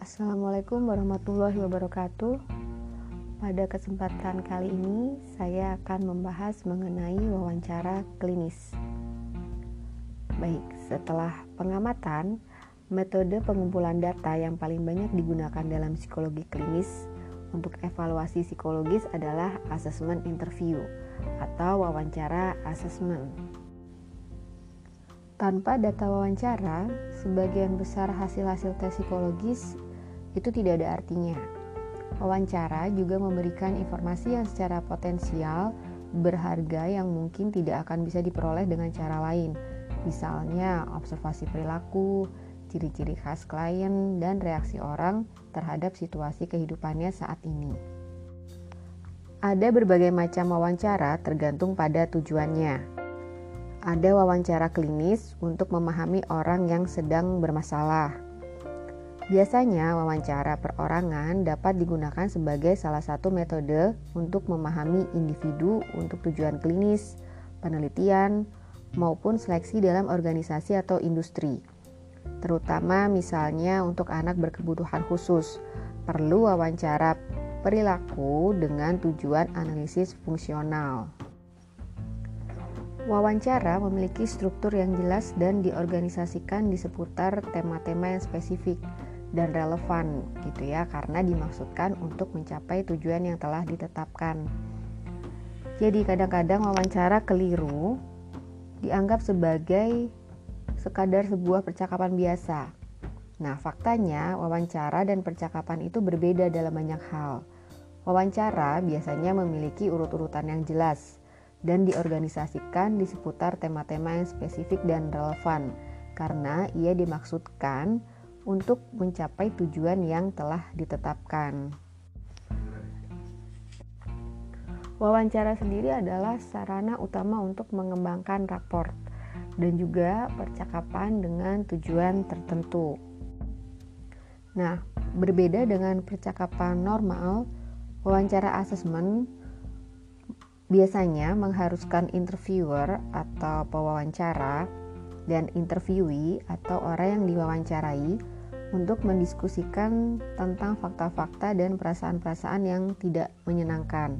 Assalamualaikum warahmatullahi wabarakatuh. Pada kesempatan kali ini, saya akan membahas mengenai wawancara klinis. Baik, setelah pengamatan, metode pengumpulan data yang paling banyak digunakan dalam psikologi klinis untuk evaluasi psikologis adalah assessment interview atau wawancara asesmen. Tanpa data wawancara, sebagian besar hasil-hasil tes psikologis itu tidak ada artinya. Wawancara juga memberikan informasi yang secara potensial berharga yang mungkin tidak akan bisa diperoleh dengan cara lain, misalnya observasi perilaku, ciri-ciri khas klien, dan reaksi orang terhadap situasi kehidupannya saat ini. Ada berbagai macam wawancara tergantung pada tujuannya. Ada wawancara klinis untuk memahami orang yang sedang bermasalah Biasanya, wawancara perorangan dapat digunakan sebagai salah satu metode untuk memahami individu untuk tujuan klinis, penelitian, maupun seleksi dalam organisasi atau industri. Terutama misalnya untuk anak berkebutuhan khusus, perlu wawancara perilaku dengan tujuan analisis fungsional. Wawancara memiliki struktur yang jelas dan diorganisasikan di seputar tema-tema yang spesifik dan relevan gitu ya karena dimaksudkan untuk mencapai tujuan yang telah ditetapkan. Jadi kadang-kadang wawancara keliru dianggap sebagai sekadar sebuah percakapan biasa. Nah, faktanya wawancara dan percakapan itu berbeda dalam banyak hal. Wawancara biasanya memiliki urut-urutan yang jelas dan diorganisasikan di seputar tema-tema yang spesifik dan relevan karena ia dimaksudkan untuk mencapai tujuan yang telah ditetapkan. Wawancara sendiri adalah sarana utama untuk mengembangkan raport dan juga percakapan dengan tujuan tertentu. Nah, berbeda dengan percakapan normal, wawancara asesmen biasanya mengharuskan interviewer atau pewawancara dan interviewee atau orang yang diwawancarai untuk mendiskusikan tentang fakta-fakta dan perasaan-perasaan yang tidak menyenangkan.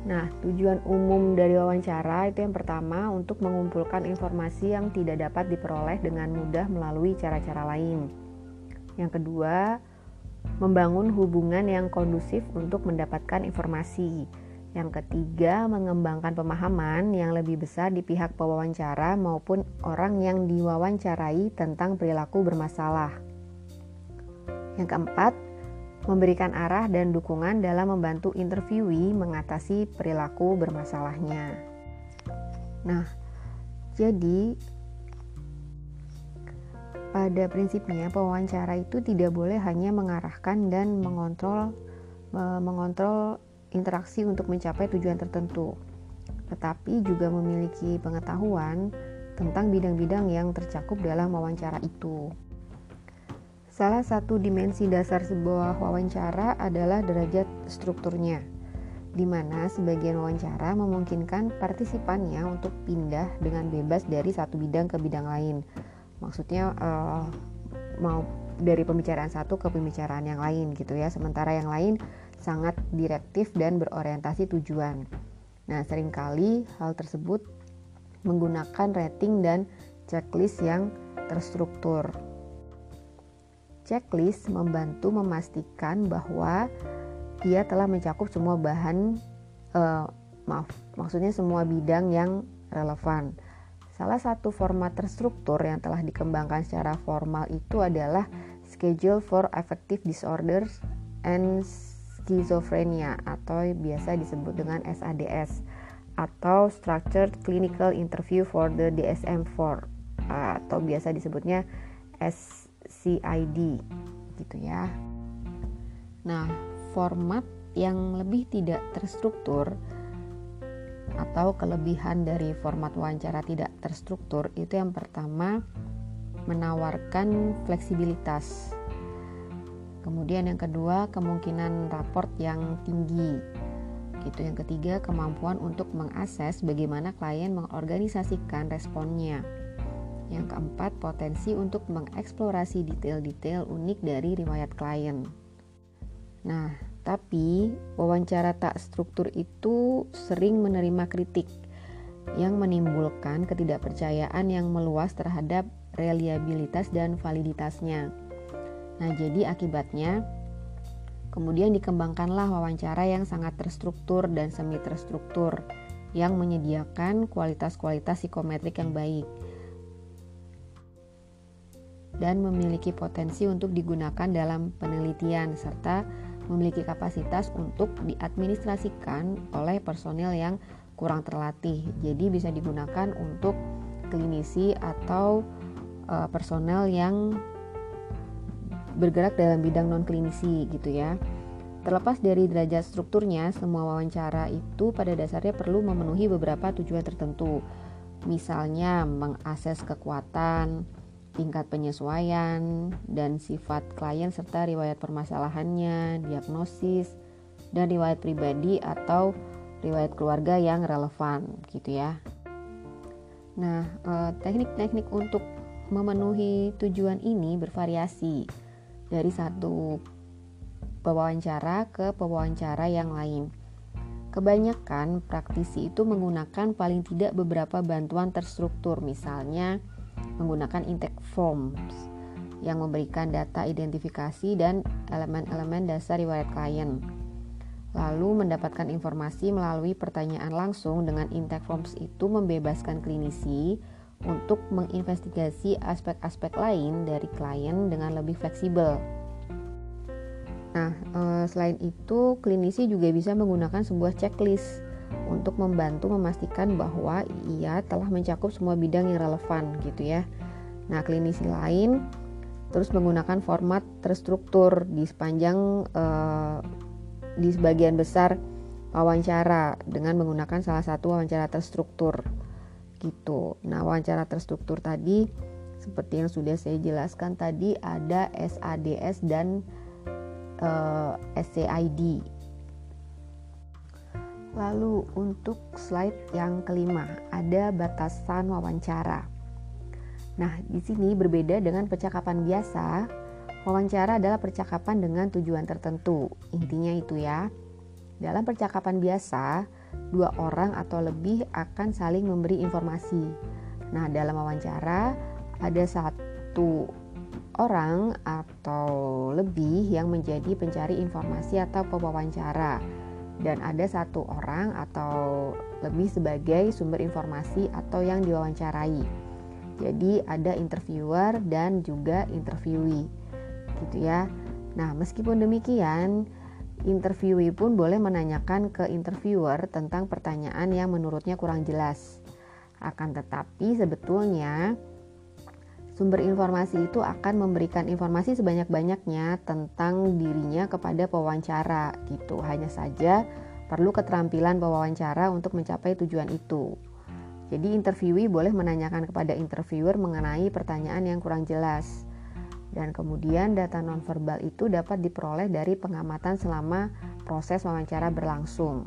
Nah, tujuan umum dari wawancara itu yang pertama untuk mengumpulkan informasi yang tidak dapat diperoleh dengan mudah melalui cara-cara lain. Yang kedua, membangun hubungan yang kondusif untuk mendapatkan informasi. Yang ketiga, mengembangkan pemahaman yang lebih besar di pihak pewawancara maupun orang yang diwawancarai tentang perilaku bermasalah. Yang keempat, memberikan arah dan dukungan dalam membantu interviewee mengatasi perilaku bermasalahnya. Nah, jadi pada prinsipnya pewawancara itu tidak boleh hanya mengarahkan dan mengontrol mengontrol interaksi untuk mencapai tujuan tertentu, tetapi juga memiliki pengetahuan tentang bidang-bidang yang tercakup dalam wawancara itu. Salah satu dimensi dasar sebuah wawancara adalah derajat strukturnya, di mana sebagian wawancara memungkinkan partisipannya untuk pindah dengan bebas dari satu bidang ke bidang lain. Maksudnya uh, mau dari pembicaraan satu ke pembicaraan yang lain gitu ya. Sementara yang lain sangat direktif dan berorientasi tujuan. Nah, sering kali hal tersebut menggunakan rating dan checklist yang terstruktur. Checklist membantu memastikan bahwa dia telah mencakup semua bahan, uh, maaf, maksudnya semua bidang yang relevan. Salah satu format terstruktur yang telah dikembangkan secara formal itu adalah Schedule for Affective Disorders and skizofrenia atau biasa disebut dengan SADS atau Structured Clinical Interview for the DSM-4 atau biasa disebutnya SCID gitu ya. Nah, format yang lebih tidak terstruktur atau kelebihan dari format wawancara tidak terstruktur itu yang pertama menawarkan fleksibilitas Kemudian yang kedua, kemungkinan raport yang tinggi. Gitu. Yang ketiga, kemampuan untuk mengakses bagaimana klien mengorganisasikan responnya. Yang keempat, potensi untuk mengeksplorasi detail-detail unik dari riwayat klien. Nah, tapi wawancara tak struktur itu sering menerima kritik yang menimbulkan ketidakpercayaan yang meluas terhadap reliabilitas dan validitasnya. Nah, jadi akibatnya kemudian dikembangkanlah wawancara yang sangat terstruktur dan semi terstruktur yang menyediakan kualitas-kualitas psikometrik yang baik dan memiliki potensi untuk digunakan dalam penelitian serta memiliki kapasitas untuk diadministrasikan oleh personil yang kurang terlatih. Jadi bisa digunakan untuk klinisi atau uh, personel yang bergerak dalam bidang non klinisi gitu ya. Terlepas dari derajat strukturnya, semua wawancara itu pada dasarnya perlu memenuhi beberapa tujuan tertentu. Misalnya mengakses kekuatan, tingkat penyesuaian, dan sifat klien serta riwayat permasalahannya, diagnosis, dan riwayat pribadi atau riwayat keluarga yang relevan gitu ya. Nah, eh, teknik-teknik untuk memenuhi tujuan ini bervariasi dari satu pewawancara ke pewawancara yang lain. Kebanyakan praktisi itu menggunakan paling tidak beberapa bantuan terstruktur, misalnya menggunakan intake forms yang memberikan data identifikasi dan elemen-elemen dasar riwayat klien. Lalu mendapatkan informasi melalui pertanyaan langsung dengan intake forms itu membebaskan klinisi untuk menginvestigasi aspek-aspek lain dari klien dengan lebih fleksibel. Nah, eh, selain itu, klinisi juga bisa menggunakan sebuah checklist untuk membantu memastikan bahwa ia telah mencakup semua bidang yang relevan gitu ya. Nah, klinisi lain terus menggunakan format terstruktur di sepanjang uh, di sebagian besar wawancara dengan menggunakan salah satu wawancara terstruktur gitu. Nah, wawancara terstruktur tadi seperti yang sudah saya jelaskan tadi ada SADS dan uh, eh, SCID Lalu untuk slide yang kelima, ada batasan wawancara. Nah, di sini berbeda dengan percakapan biasa. Wawancara adalah percakapan dengan tujuan tertentu. Intinya itu ya. Dalam percakapan biasa, dua orang atau lebih akan saling memberi informasi. Nah, dalam wawancara ada satu orang atau lebih yang menjadi pencari informasi atau pewawancara dan ada satu orang atau lebih sebagai sumber informasi atau yang diwawancarai. Jadi ada interviewer dan juga interviewee. Gitu ya. Nah, meskipun demikian, interviewee pun boleh menanyakan ke interviewer tentang pertanyaan yang menurutnya kurang jelas. Akan tetapi sebetulnya Sumber informasi itu akan memberikan informasi sebanyak-banyaknya tentang dirinya kepada pewawancara gitu. Hanya saja perlu keterampilan pewawancara untuk mencapai tujuan itu. Jadi interviewee boleh menanyakan kepada interviewer mengenai pertanyaan yang kurang jelas. Dan kemudian data nonverbal itu dapat diperoleh dari pengamatan selama proses wawancara berlangsung.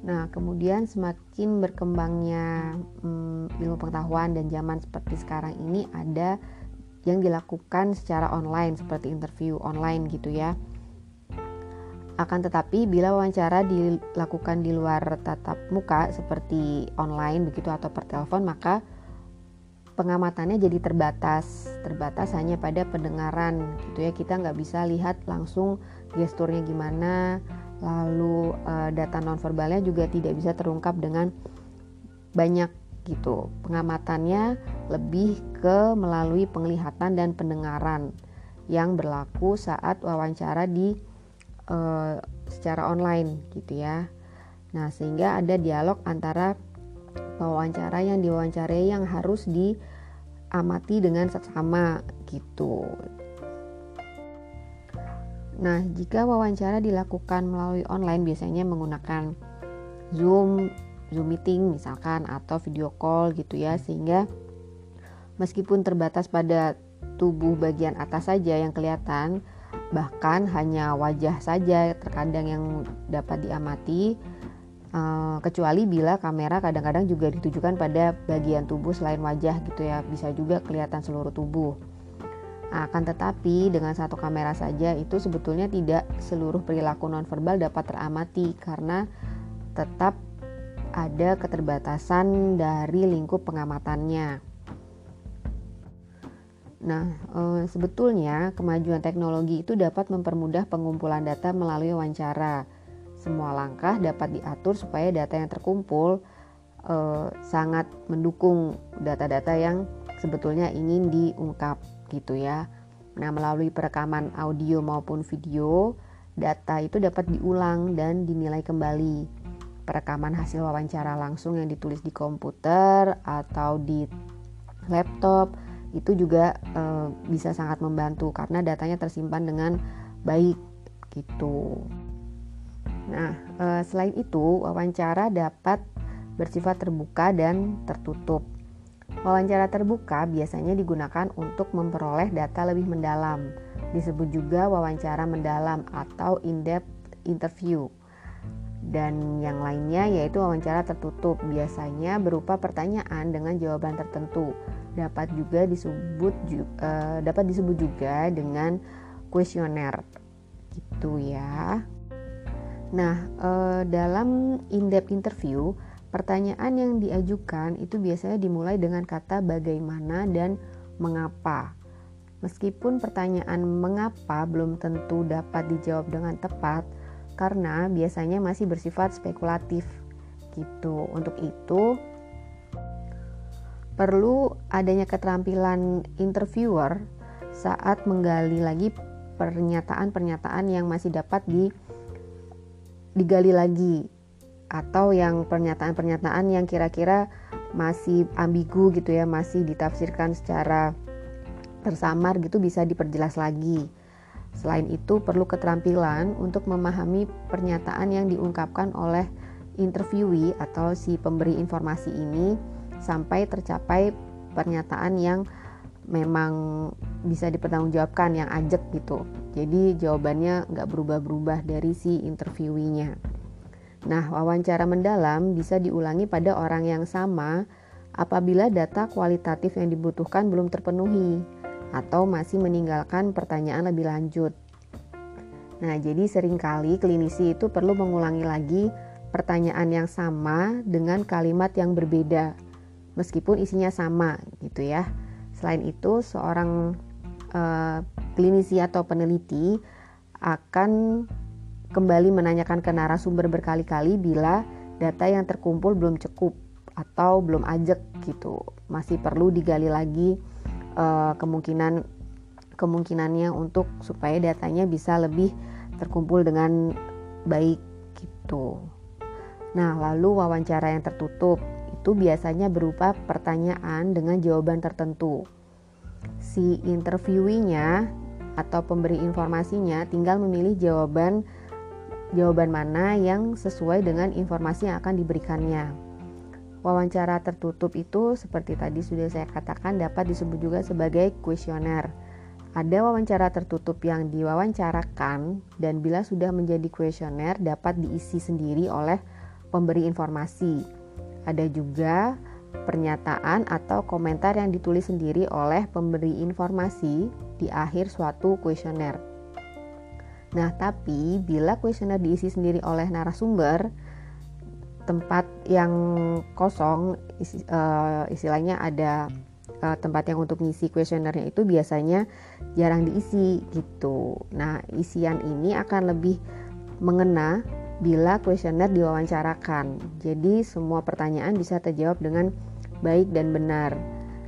Nah, kemudian semakin berkembangnya hmm, ilmu pengetahuan dan zaman seperti sekarang ini ada yang dilakukan secara online seperti interview online gitu ya. Akan tetapi bila wawancara dilakukan di luar tatap muka seperti online begitu atau per telepon maka pengamatannya jadi terbatas, terbatas hanya pada pendengaran gitu ya. Kita nggak bisa lihat langsung gesturnya gimana, lalu uh, data nonverbalnya juga tidak bisa terungkap dengan banyak gitu. Pengamatannya lebih ke melalui penglihatan dan pendengaran yang berlaku saat wawancara di uh, secara online gitu ya. Nah, sehingga ada dialog antara wawancara yang diwawancarai yang harus diamati dengan seksama gitu. Nah, jika wawancara dilakukan melalui online biasanya menggunakan Zoom, Zoom meeting misalkan atau video call gitu ya sehingga meskipun terbatas pada tubuh bagian atas saja yang kelihatan bahkan hanya wajah saja terkadang yang dapat diamati Uh, kecuali bila kamera kadang-kadang juga ditujukan pada bagian tubuh selain wajah gitu ya bisa juga kelihatan seluruh tubuh akan tetapi dengan satu kamera saja itu sebetulnya tidak seluruh perilaku nonverbal dapat teramati karena tetap ada keterbatasan dari lingkup pengamatannya. Nah, e, sebetulnya kemajuan teknologi itu dapat mempermudah pengumpulan data melalui wawancara. Semua langkah dapat diatur supaya data yang terkumpul e, sangat mendukung data-data yang sebetulnya ingin diungkap gitu ya. Nah, melalui perekaman audio maupun video, data itu dapat diulang dan dinilai kembali. Perekaman hasil wawancara langsung yang ditulis di komputer atau di laptop itu juga e, bisa sangat membantu karena datanya tersimpan dengan baik gitu. Nah, e, selain itu wawancara dapat bersifat terbuka dan tertutup. Wawancara terbuka biasanya digunakan untuk memperoleh data lebih mendalam. Disebut juga wawancara mendalam atau in-depth interview. Dan yang lainnya yaitu wawancara tertutup, biasanya berupa pertanyaan dengan jawaban tertentu dapat juga disebut uh, dapat disebut juga dengan kuesioner gitu ya. Nah, uh, dalam in-depth interview, pertanyaan yang diajukan itu biasanya dimulai dengan kata bagaimana dan mengapa. Meskipun pertanyaan mengapa belum tentu dapat dijawab dengan tepat karena biasanya masih bersifat spekulatif gitu. Untuk itu, perlu adanya keterampilan interviewer saat menggali lagi pernyataan-pernyataan yang masih dapat di digali lagi atau yang pernyataan-pernyataan yang kira-kira masih ambigu gitu ya, masih ditafsirkan secara tersamar gitu bisa diperjelas lagi. Selain itu perlu keterampilan untuk memahami pernyataan yang diungkapkan oleh interviewee atau si pemberi informasi ini sampai tercapai pernyataan yang memang bisa dipertanggungjawabkan yang ajak gitu. Jadi jawabannya nggak berubah-berubah dari si interviewinya nah wawancara mendalam bisa diulangi pada orang yang sama apabila data kualitatif yang dibutuhkan belum terpenuhi atau masih meninggalkan pertanyaan lebih lanjut. Nah jadi sering kali klinisi itu perlu mengulangi lagi pertanyaan yang sama dengan kalimat yang berbeda meskipun isinya sama gitu ya. Selain itu, seorang uh, klinisi atau peneliti akan kembali menanyakan ke narasumber berkali-kali bila data yang terkumpul belum cukup atau belum ajak gitu. Masih perlu digali lagi uh, kemungkinan kemungkinannya untuk supaya datanya bisa lebih terkumpul dengan baik gitu. Nah, lalu wawancara yang tertutup itu biasanya berupa pertanyaan dengan jawaban tertentu. Si interviewinya atau pemberi informasinya tinggal memilih jawaban jawaban mana yang sesuai dengan informasi yang akan diberikannya. Wawancara tertutup itu seperti tadi sudah saya katakan dapat disebut juga sebagai kuesioner. Ada wawancara tertutup yang diwawancarakan dan bila sudah menjadi kuesioner dapat diisi sendiri oleh pemberi informasi. Ada juga pernyataan atau komentar yang ditulis sendiri oleh pemberi informasi di akhir suatu kuesioner. Nah, tapi bila kuesioner diisi sendiri oleh narasumber, tempat yang kosong uh, istilahnya ada uh, tempat yang untuk ngisi kuesionernya itu biasanya jarang diisi gitu. Nah, isian ini akan lebih mengena bila kuesioner diwawancarakan. Jadi semua pertanyaan bisa terjawab dengan baik dan benar.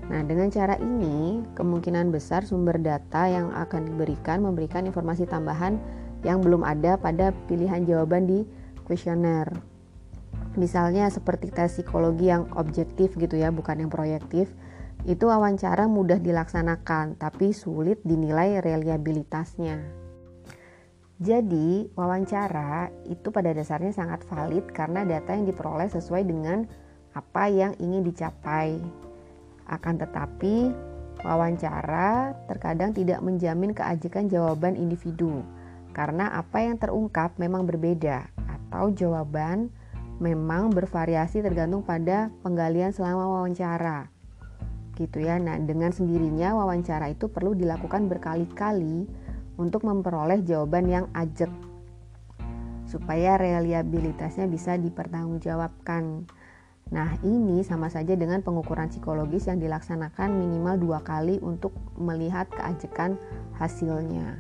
Nah, dengan cara ini, kemungkinan besar sumber data yang akan diberikan memberikan informasi tambahan yang belum ada pada pilihan jawaban di kuesioner. Misalnya seperti tes psikologi yang objektif gitu ya, bukan yang proyektif. Itu wawancara mudah dilaksanakan, tapi sulit dinilai reliabilitasnya. Jadi, wawancara itu pada dasarnya sangat valid karena data yang diperoleh sesuai dengan apa yang ingin dicapai. Akan tetapi, wawancara terkadang tidak menjamin keajikan jawaban individu karena apa yang terungkap memang berbeda atau jawaban memang bervariasi tergantung pada penggalian selama wawancara. Gitu ya. Nah, dengan sendirinya wawancara itu perlu dilakukan berkali-kali untuk memperoleh jawaban yang ajak supaya reliabilitasnya bisa dipertanggungjawabkan. Nah, ini sama saja dengan pengukuran psikologis yang dilaksanakan minimal dua kali untuk melihat keajekan hasilnya.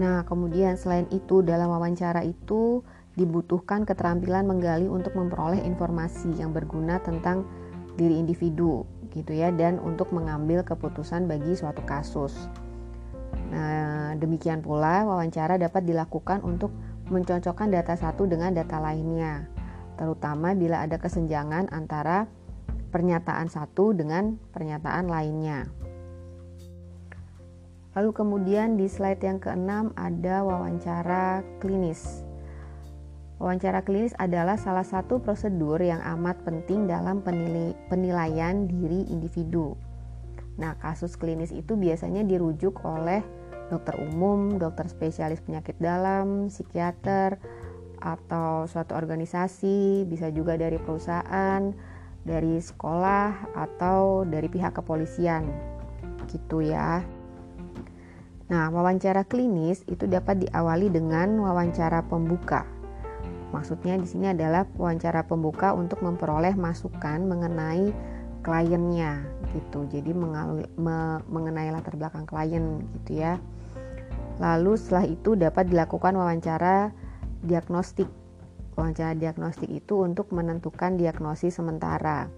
Nah, kemudian selain itu, dalam wawancara itu dibutuhkan keterampilan menggali untuk memperoleh informasi yang berguna tentang diri individu, gitu ya, dan untuk mengambil keputusan bagi suatu kasus. Nah, demikian pula wawancara dapat dilakukan untuk mencocokkan data satu dengan data lainnya terutama bila ada kesenjangan antara pernyataan satu dengan pernyataan lainnya. Lalu kemudian di slide yang keenam ada wawancara klinis. Wawancara klinis adalah salah satu prosedur yang amat penting dalam penilaian diri individu. Nah, kasus klinis itu biasanya dirujuk oleh dokter umum, dokter spesialis penyakit dalam, psikiater, atau suatu organisasi, bisa juga dari perusahaan, dari sekolah atau dari pihak kepolisian. Gitu ya. Nah, wawancara klinis itu dapat diawali dengan wawancara pembuka. Maksudnya di sini adalah wawancara pembuka untuk memperoleh masukan mengenai kliennya gitu. Jadi mengalui, me, mengenai latar belakang klien gitu ya. Lalu setelah itu dapat dilakukan wawancara diagnostik. Wawancara diagnostik itu untuk menentukan diagnosis sementara,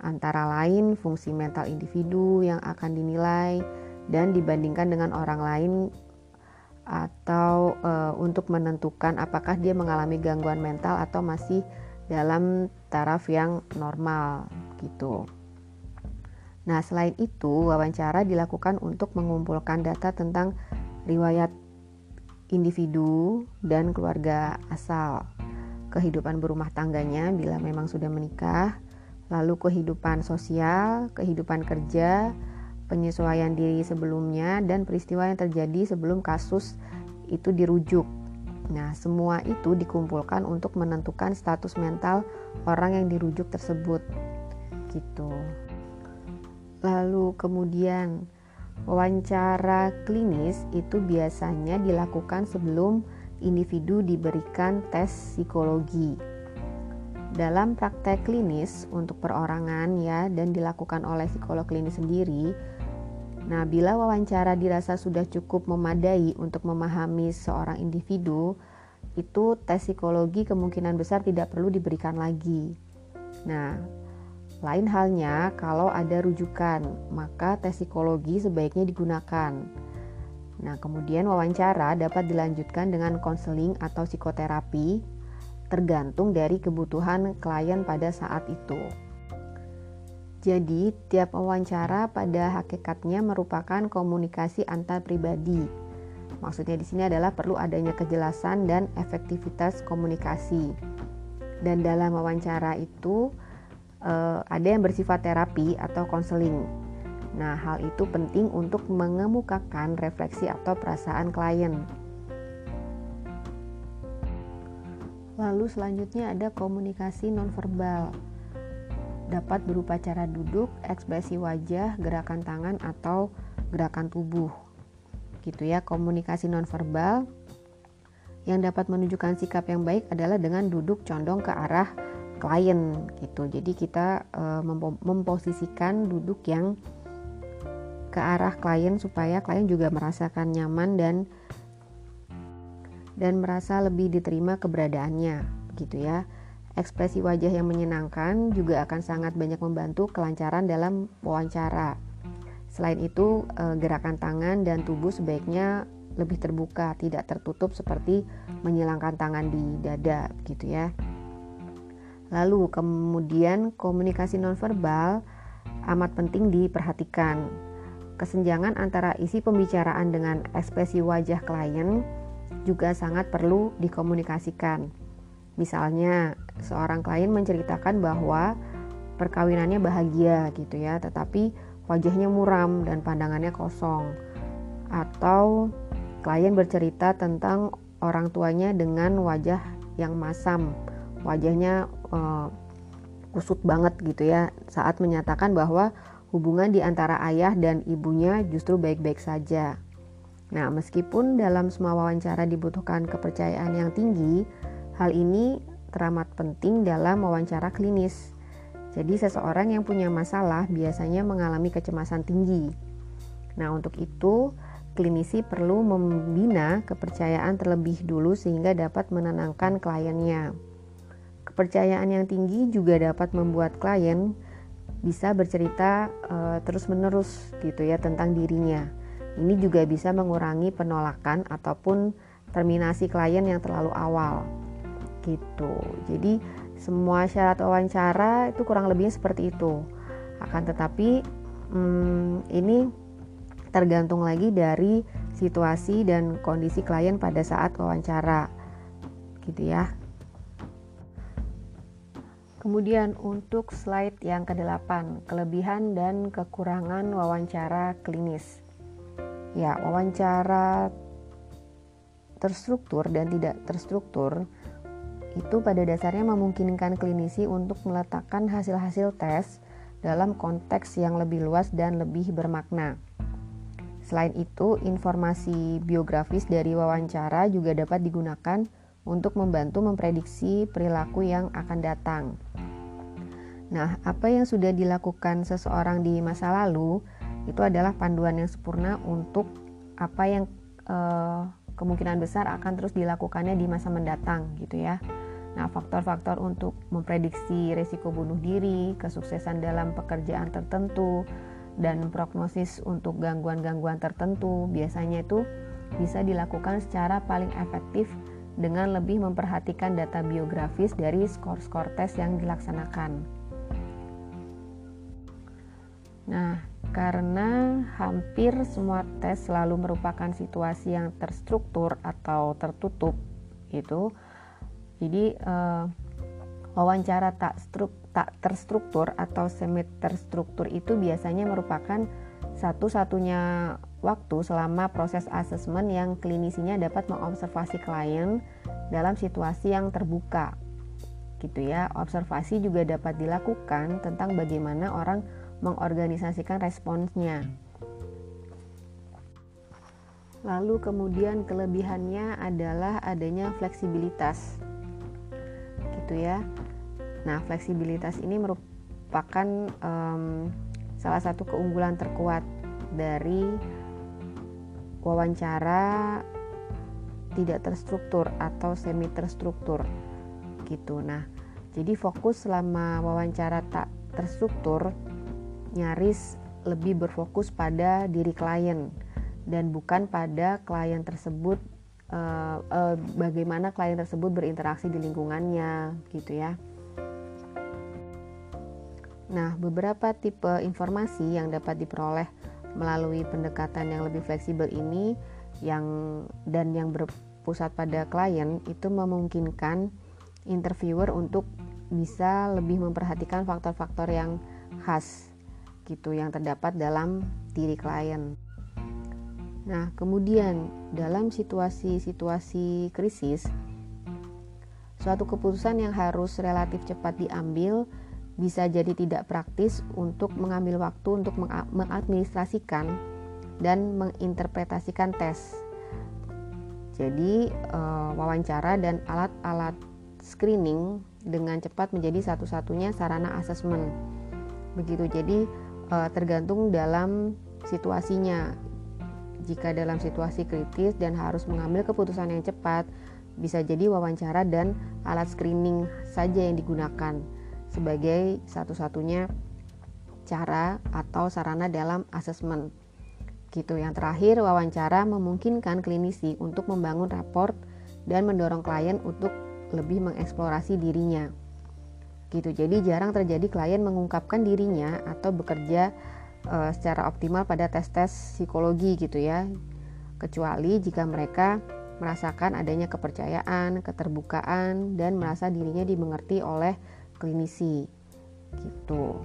antara lain fungsi mental individu yang akan dinilai dan dibandingkan dengan orang lain atau e, untuk menentukan apakah dia mengalami gangguan mental atau masih dalam taraf yang normal gitu. Nah, selain itu, wawancara dilakukan untuk mengumpulkan data tentang riwayat individu dan keluarga asal, kehidupan berumah tangganya bila memang sudah menikah, lalu kehidupan sosial, kehidupan kerja, penyesuaian diri sebelumnya, dan peristiwa yang terjadi sebelum kasus itu dirujuk. Nah, semua itu dikumpulkan untuk menentukan status mental orang yang dirujuk tersebut. Gitu. Lalu kemudian Wawancara klinis itu biasanya dilakukan sebelum individu diberikan tes psikologi. Dalam praktek klinis untuk perorangan ya dan dilakukan oleh psikolog klinis sendiri, nah bila wawancara dirasa sudah cukup memadai untuk memahami seorang individu, itu tes psikologi kemungkinan besar tidak perlu diberikan lagi. Nah, lain halnya kalau ada rujukan, maka tes psikologi sebaiknya digunakan. Nah, kemudian wawancara dapat dilanjutkan dengan konseling atau psikoterapi tergantung dari kebutuhan klien pada saat itu. Jadi, tiap wawancara pada hakikatnya merupakan komunikasi antar pribadi. Maksudnya di sini adalah perlu adanya kejelasan dan efektivitas komunikasi. Dan dalam wawancara itu, uh, ada yang bersifat terapi atau konseling. Nah, hal itu penting untuk mengemukakan refleksi atau perasaan klien. Lalu selanjutnya ada komunikasi nonverbal. Dapat berupa cara duduk, ekspresi wajah, gerakan tangan atau gerakan tubuh. Gitu ya, komunikasi nonverbal yang dapat menunjukkan sikap yang baik adalah dengan duduk condong ke arah klien gitu. Jadi kita uh, memposisikan duduk yang ke arah klien supaya klien juga merasakan nyaman dan dan merasa lebih diterima keberadaannya gitu ya. Ekspresi wajah yang menyenangkan juga akan sangat banyak membantu kelancaran dalam wawancara. Selain itu, eh, gerakan tangan dan tubuh sebaiknya lebih terbuka, tidak tertutup seperti menyilangkan tangan di dada gitu ya. Lalu kemudian komunikasi nonverbal amat penting diperhatikan. Kesenjangan antara isi pembicaraan dengan ekspresi wajah klien juga sangat perlu dikomunikasikan. Misalnya, seorang klien menceritakan bahwa perkawinannya bahagia gitu ya, tetapi wajahnya muram dan pandangannya kosong. Atau klien bercerita tentang orang tuanya dengan wajah yang masam wajahnya uh, kusut banget gitu ya saat menyatakan bahwa hubungan di antara ayah dan ibunya justru baik-baik saja. Nah, meskipun dalam semua wawancara dibutuhkan kepercayaan yang tinggi, hal ini teramat penting dalam wawancara klinis. Jadi, seseorang yang punya masalah biasanya mengalami kecemasan tinggi. Nah, untuk itu, klinisi perlu membina kepercayaan terlebih dulu sehingga dapat menenangkan kliennya. Kepercayaan yang tinggi juga dapat membuat klien bisa bercerita uh, terus-menerus gitu ya tentang dirinya. Ini juga bisa mengurangi penolakan ataupun terminasi klien yang terlalu awal. Gitu. Jadi semua syarat wawancara itu kurang lebihnya seperti itu. Akan tetapi hmm, ini tergantung lagi dari situasi dan kondisi klien pada saat wawancara. Gitu ya. Kemudian untuk slide yang ke-8, kelebihan dan kekurangan wawancara klinis. Ya, wawancara terstruktur dan tidak terstruktur itu pada dasarnya memungkinkan klinisi untuk meletakkan hasil-hasil tes dalam konteks yang lebih luas dan lebih bermakna. Selain itu, informasi biografis dari wawancara juga dapat digunakan untuk membantu memprediksi perilaku yang akan datang. Nah, apa yang sudah dilakukan seseorang di masa lalu itu adalah panduan yang sempurna untuk apa yang eh, kemungkinan besar akan terus dilakukannya di masa mendatang, gitu ya. Nah, faktor-faktor untuk memprediksi risiko bunuh diri, kesuksesan dalam pekerjaan tertentu, dan prognosis untuk gangguan-gangguan tertentu biasanya itu bisa dilakukan secara paling efektif dengan lebih memperhatikan data biografis dari skor-skor tes yang dilaksanakan. Nah, karena hampir semua tes selalu merupakan situasi yang terstruktur atau tertutup, itu jadi eh, wawancara tak struk, tak terstruktur atau semi terstruktur itu biasanya merupakan satu-satunya waktu selama proses asesmen yang klinisinya dapat mengobservasi klien dalam situasi yang terbuka. Gitu ya. Observasi juga dapat dilakukan tentang bagaimana orang mengorganisasikan responsnya. Lalu kemudian kelebihannya adalah adanya fleksibilitas. Gitu ya. Nah, fleksibilitas ini merupakan um, salah satu keunggulan terkuat dari wawancara tidak terstruktur atau semi terstruktur gitu. Nah, jadi fokus selama wawancara tak terstruktur nyaris lebih berfokus pada diri klien dan bukan pada klien tersebut uh, uh, bagaimana klien tersebut berinteraksi di lingkungannya gitu ya. Nah, beberapa tipe informasi yang dapat diperoleh melalui pendekatan yang lebih fleksibel ini yang dan yang berpusat pada klien itu memungkinkan interviewer untuk bisa lebih memperhatikan faktor-faktor yang khas gitu yang terdapat dalam diri klien. Nah, kemudian dalam situasi-situasi krisis suatu keputusan yang harus relatif cepat diambil bisa jadi tidak praktis untuk mengambil waktu untuk mengadministrasikan dan menginterpretasikan tes. Jadi, uh, wawancara dan alat-alat screening dengan cepat menjadi satu-satunya sarana asesmen. Begitu, jadi uh, tergantung dalam situasinya. Jika dalam situasi kritis dan harus mengambil keputusan yang cepat, bisa jadi wawancara dan alat screening saja yang digunakan sebagai satu-satunya cara atau sarana dalam asesmen. Gitu. Yang terakhir, wawancara memungkinkan klinisi untuk membangun raport dan mendorong klien untuk lebih mengeksplorasi dirinya. Gitu. Jadi jarang terjadi klien mengungkapkan dirinya atau bekerja uh, secara optimal pada tes-tes psikologi gitu ya. Kecuali jika mereka merasakan adanya kepercayaan, keterbukaan dan merasa dirinya dimengerti oleh klinisi gitu.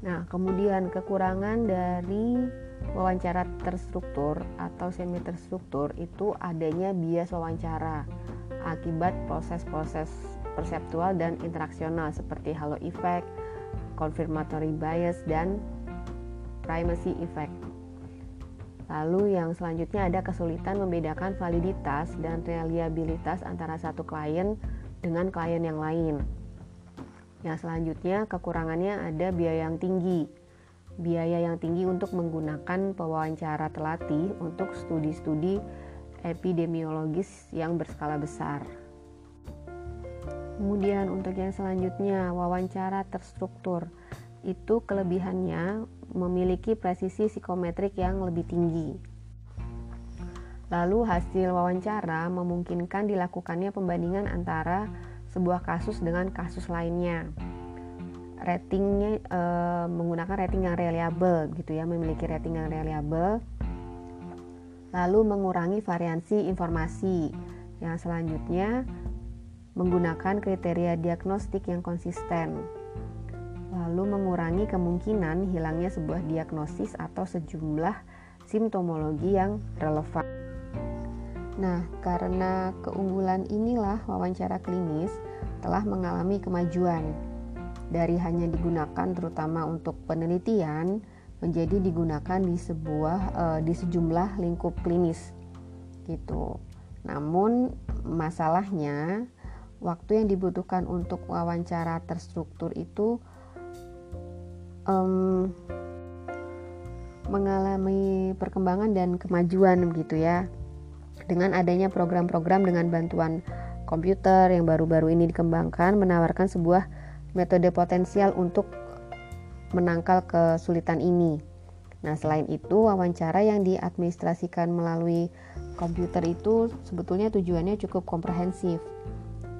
Nah, kemudian kekurangan dari wawancara terstruktur atau semi terstruktur itu adanya bias wawancara akibat proses-proses perseptual dan interaksional seperti halo effect, confirmatory bias dan primacy effect. Lalu yang selanjutnya ada kesulitan membedakan validitas dan reliabilitas antara satu klien dengan klien yang lain. Yang selanjutnya kekurangannya ada biaya yang tinggi. Biaya yang tinggi untuk menggunakan pewawancara telatih untuk studi-studi epidemiologis yang berskala besar. Kemudian untuk yang selanjutnya wawancara terstruktur itu kelebihannya memiliki presisi psikometrik yang lebih tinggi. Lalu hasil wawancara memungkinkan dilakukannya pembandingan antara sebuah kasus dengan kasus lainnya. Ratingnya e, menggunakan rating yang reliable gitu ya, memiliki rating yang reliable. Lalu mengurangi variansi informasi. Yang selanjutnya menggunakan kriteria diagnostik yang konsisten lalu mengurangi kemungkinan hilangnya sebuah diagnosis atau sejumlah simptomologi yang relevan. Nah, karena keunggulan inilah wawancara klinis telah mengalami kemajuan dari hanya digunakan terutama untuk penelitian menjadi digunakan di sebuah uh, di sejumlah lingkup klinis gitu. Namun masalahnya waktu yang dibutuhkan untuk wawancara terstruktur itu um, mengalami perkembangan dan kemajuan gitu ya dengan adanya program-program dengan bantuan komputer yang baru-baru ini dikembangkan menawarkan sebuah metode potensial untuk menangkal kesulitan ini. Nah, selain itu, wawancara yang diadministrasikan melalui komputer itu sebetulnya tujuannya cukup komprehensif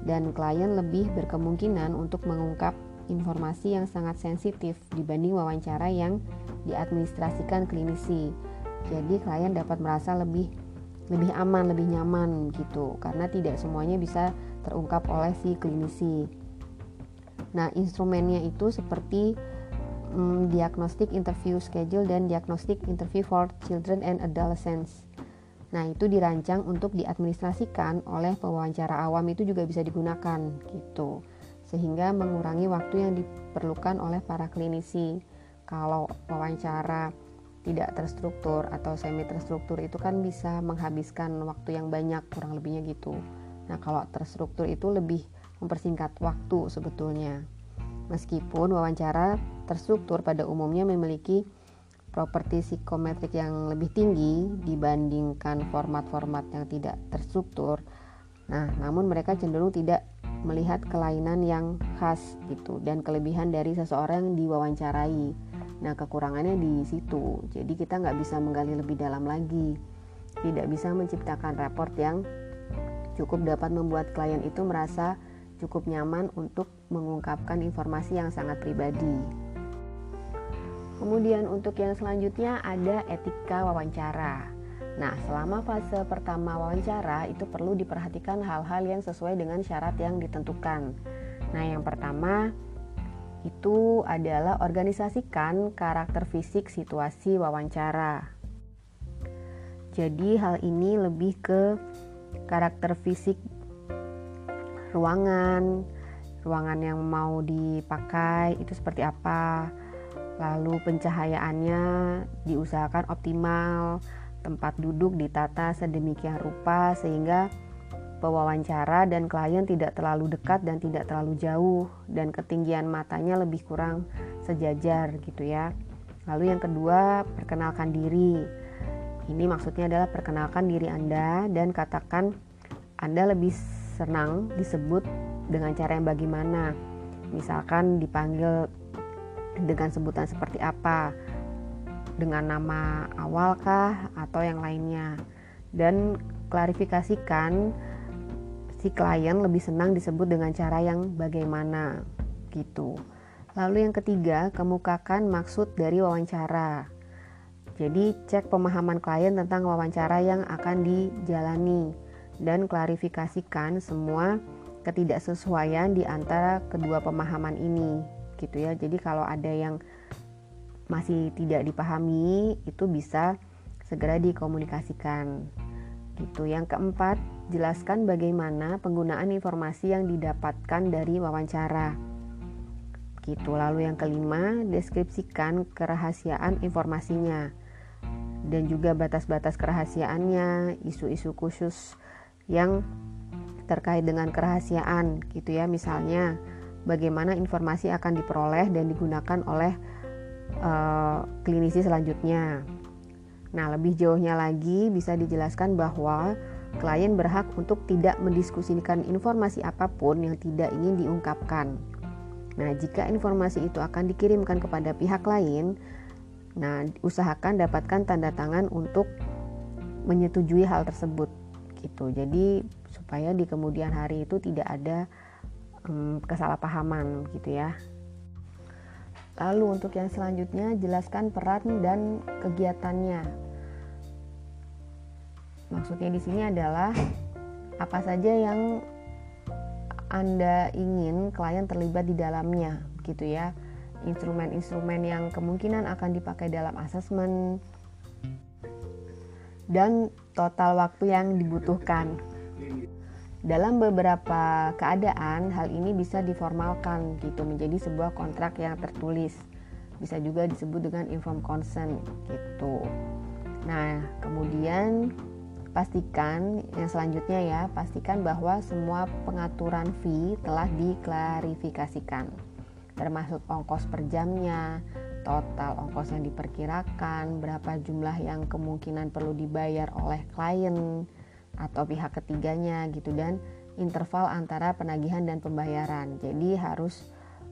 dan klien lebih berkemungkinan untuk mengungkap informasi yang sangat sensitif dibanding wawancara yang diadministrasikan klinisi. Jadi klien dapat merasa lebih lebih aman, lebih nyaman gitu karena tidak semuanya bisa terungkap oleh si klinisi. Nah, instrumennya itu seperti um, diagnostic interview schedule dan diagnostic interview for children and adolescents. Nah, itu dirancang untuk diadministrasikan oleh pewawancara awam itu juga bisa digunakan gitu sehingga mengurangi waktu yang diperlukan oleh para klinisi. Kalau wawancara tidak terstruktur atau semi terstruktur itu kan bisa menghabiskan waktu yang banyak kurang lebihnya gitu. Nah, kalau terstruktur itu lebih mempersingkat waktu sebetulnya. Meskipun wawancara terstruktur pada umumnya memiliki properti psikometrik yang lebih tinggi dibandingkan format-format yang tidak terstruktur. Nah, namun mereka cenderung tidak melihat kelainan yang khas gitu dan kelebihan dari seseorang yang diwawancarai. Nah kekurangannya di situ, jadi kita nggak bisa menggali lebih dalam lagi, tidak bisa menciptakan raport yang cukup dapat membuat klien itu merasa cukup nyaman untuk mengungkapkan informasi yang sangat pribadi. Kemudian untuk yang selanjutnya ada etika wawancara. Nah, selama fase pertama wawancara itu perlu diperhatikan hal-hal yang sesuai dengan syarat yang ditentukan. Nah, yang pertama itu adalah organisasikan karakter fisik situasi wawancara. Jadi, hal ini lebih ke karakter fisik ruangan, ruangan yang mau dipakai itu seperti apa. Lalu pencahayaannya diusahakan optimal Tempat duduk ditata sedemikian rupa sehingga pewawancara dan klien tidak terlalu dekat dan tidak terlalu jauh dan ketinggian matanya lebih kurang sejajar gitu ya. Lalu yang kedua, perkenalkan diri. Ini maksudnya adalah perkenalkan diri Anda dan katakan Anda lebih senang disebut dengan cara yang bagaimana. Misalkan dipanggil dengan sebutan seperti apa dengan nama awalkah atau yang lainnya dan klarifikasikan si klien lebih senang disebut dengan cara yang bagaimana gitu. Lalu yang ketiga, kemukakan maksud dari wawancara. Jadi cek pemahaman klien tentang wawancara yang akan dijalani dan klarifikasikan semua ketidaksesuaian di antara kedua pemahaman ini gitu ya. Jadi kalau ada yang masih tidak dipahami itu bisa segera dikomunikasikan Gitu. Yang keempat, jelaskan bagaimana penggunaan informasi yang didapatkan dari wawancara. Gitu. Lalu yang kelima, deskripsikan kerahasiaan informasinya dan juga batas-batas kerahasiaannya, isu-isu khusus yang terkait dengan kerahasiaan gitu ya. Misalnya bagaimana informasi akan diperoleh dan digunakan oleh uh, klinisi selanjutnya. Nah, lebih jauhnya lagi bisa dijelaskan bahwa klien berhak untuk tidak mendiskusikan informasi apa pun yang tidak ingin diungkapkan. Nah, jika informasi itu akan dikirimkan kepada pihak lain, nah usahakan dapatkan tanda tangan untuk menyetujui hal tersebut gitu. Jadi supaya di kemudian hari itu tidak ada um, kesalahpahaman gitu ya. Lalu untuk yang selanjutnya jelaskan peran dan kegiatannya. Maksudnya di sini adalah apa saja yang Anda ingin klien terlibat di dalamnya gitu ya. Instrumen-instrumen yang kemungkinan akan dipakai dalam asesmen dan total waktu yang dibutuhkan. Dalam beberapa keadaan, hal ini bisa diformalkan gitu menjadi sebuah kontrak yang tertulis. Bisa juga disebut dengan inform consent gitu. Nah, kemudian pastikan yang selanjutnya ya, pastikan bahwa semua pengaturan fee telah diklarifikasikan. Termasuk ongkos per jamnya, total ongkos yang diperkirakan, berapa jumlah yang kemungkinan perlu dibayar oleh klien, atau pihak ketiganya gitu dan interval antara penagihan dan pembayaran. Jadi harus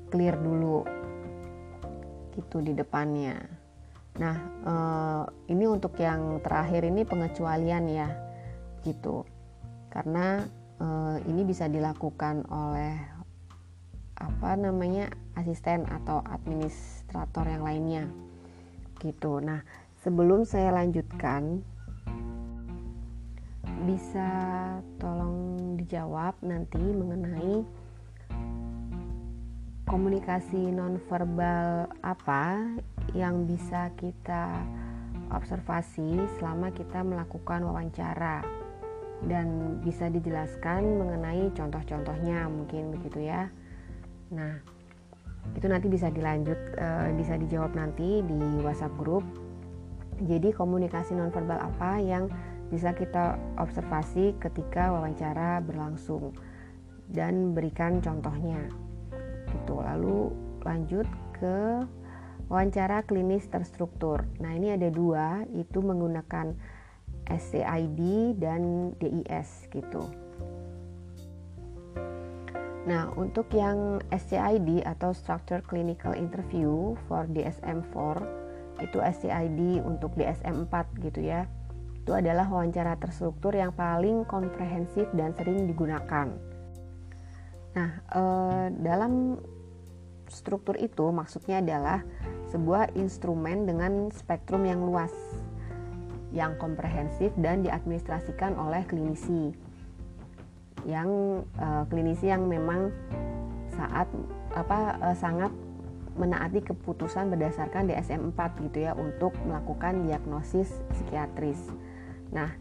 clear dulu gitu di depannya. Nah, eh, ini untuk yang terakhir ini pengecualian ya, gitu. Karena eh, ini bisa dilakukan oleh apa namanya asisten atau administrator yang lainnya, gitu. Nah, sebelum saya lanjutkan, bisa tolong dijawab nanti mengenai komunikasi nonverbal apa yang bisa kita observasi selama kita melakukan wawancara dan bisa dijelaskan mengenai contoh-contohnya mungkin begitu ya. Nah, itu nanti bisa dilanjut e, bisa dijawab nanti di WhatsApp grup. Jadi komunikasi nonverbal apa yang bisa kita observasi ketika wawancara berlangsung dan berikan contohnya. Gitu. Lalu lanjut ke wawancara klinis terstruktur. Nah ini ada dua itu menggunakan SCID dan DIS gitu. Nah, untuk yang SCID atau Structure Clinical Interview for DSM-4 itu SCID untuk DSM-4 gitu ya itu adalah wawancara terstruktur yang paling komprehensif dan sering digunakan. Nah, eh, dalam struktur itu maksudnya adalah sebuah instrumen dengan spektrum yang luas, yang komprehensif dan diadministrasikan oleh klinisi, yang eh, klinisi yang memang saat apa eh, sangat menaati keputusan berdasarkan DSM-4 gitu ya untuk melakukan diagnosis psikiatris. Nah,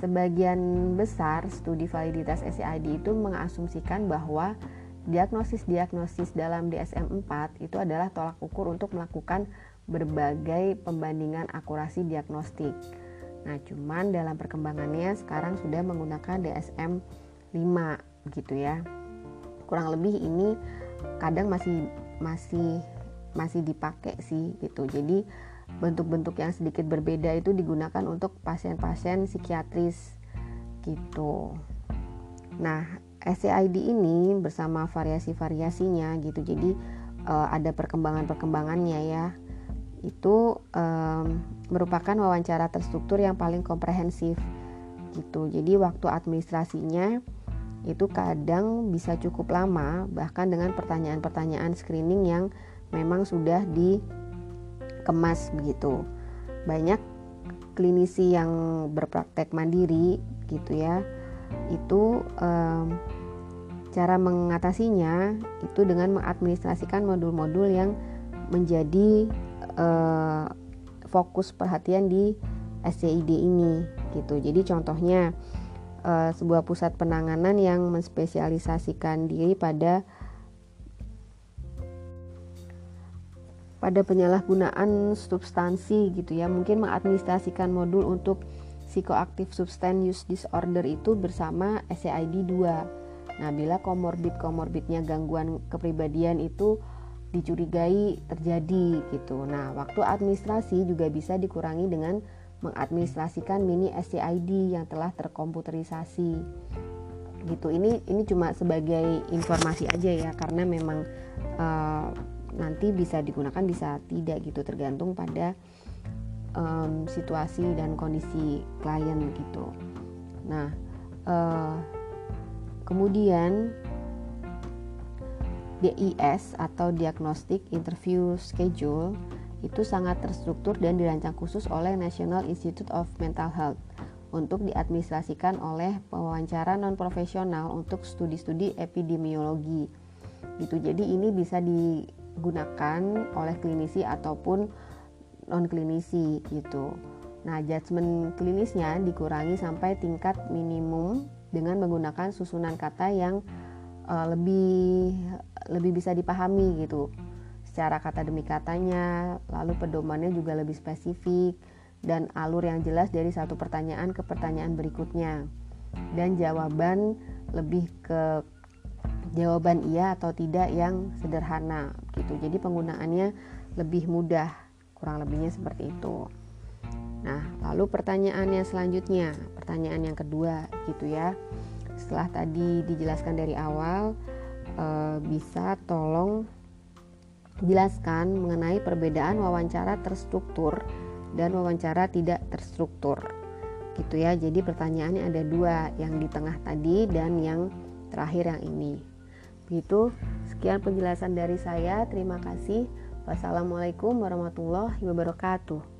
sebagian besar studi validitas SCID itu mengasumsikan bahwa diagnosis-diagnosis dalam DSM-4 itu adalah tolak ukur untuk melakukan berbagai pembandingan akurasi diagnostik. Nah, cuman dalam perkembangannya sekarang sudah menggunakan DSM 5 gitu ya. Kurang lebih ini kadang masih masih masih dipakai sih gitu. Jadi bentuk-bentuk yang sedikit berbeda itu digunakan untuk pasien-pasien psikiatris gitu. Nah, SCID ini bersama variasi-variasinya gitu. Jadi uh, ada perkembangan-perkembangannya ya. Itu um, merupakan wawancara terstruktur yang paling komprehensif gitu. Jadi waktu administrasinya itu kadang bisa cukup lama bahkan dengan pertanyaan-pertanyaan screening yang memang sudah di kemas begitu. Banyak klinisi yang berpraktek mandiri gitu ya, itu um, cara mengatasinya itu dengan mengadministrasikan modul-modul yang menjadi uh, fokus perhatian di SCID ini gitu. Jadi contohnya uh, sebuah pusat penanganan yang menspesialisasikan diri pada pada penyalahgunaan substansi gitu ya. Mungkin mengadministrasikan modul untuk psikoaktif substance use disorder itu bersama SCID 2 nah bila komorbid-komorbidnya gangguan kepribadian itu dicurigai terjadi gitu. Nah waktu administrasi juga bisa dikurangi dengan mengadministrasikan mini SCID yang telah terkomputerisasi. Gitu. Ini ini cuma sebagai informasi aja ya karena memang uh, nanti bisa digunakan bisa tidak gitu tergantung pada um, situasi dan kondisi klien gitu. Nah, uh, kemudian DIS atau Diagnostic Interview Schedule itu sangat terstruktur dan dirancang khusus oleh National Institute of Mental Health untuk diadministrasikan oleh pewawancara non profesional untuk studi-studi epidemiologi. Gitu. Jadi ini bisa di digunakan oleh klinisi ataupun non klinisi gitu. Nah, judgement klinisnya dikurangi sampai tingkat minimum dengan menggunakan susunan kata yang uh, lebih lebih bisa dipahami gitu. Secara kata demi katanya, lalu pedomannya juga lebih spesifik dan alur yang jelas dari satu pertanyaan ke pertanyaan berikutnya. Dan jawaban lebih ke jawaban iya atau tidak yang sederhana gitu. Jadi penggunaannya lebih mudah, kurang lebihnya seperti itu. Nah, lalu pertanyaannya selanjutnya, pertanyaan yang kedua gitu ya. Setelah tadi dijelaskan dari awal, e, bisa tolong jelaskan mengenai perbedaan wawancara terstruktur dan wawancara tidak terstruktur. Gitu ya. Jadi pertanyaannya ada dua, yang di tengah tadi dan yang terakhir yang ini. Begitu, sekian penjelasan dari saya. Terima kasih. Wassalamualaikum warahmatullahi wabarakatuh.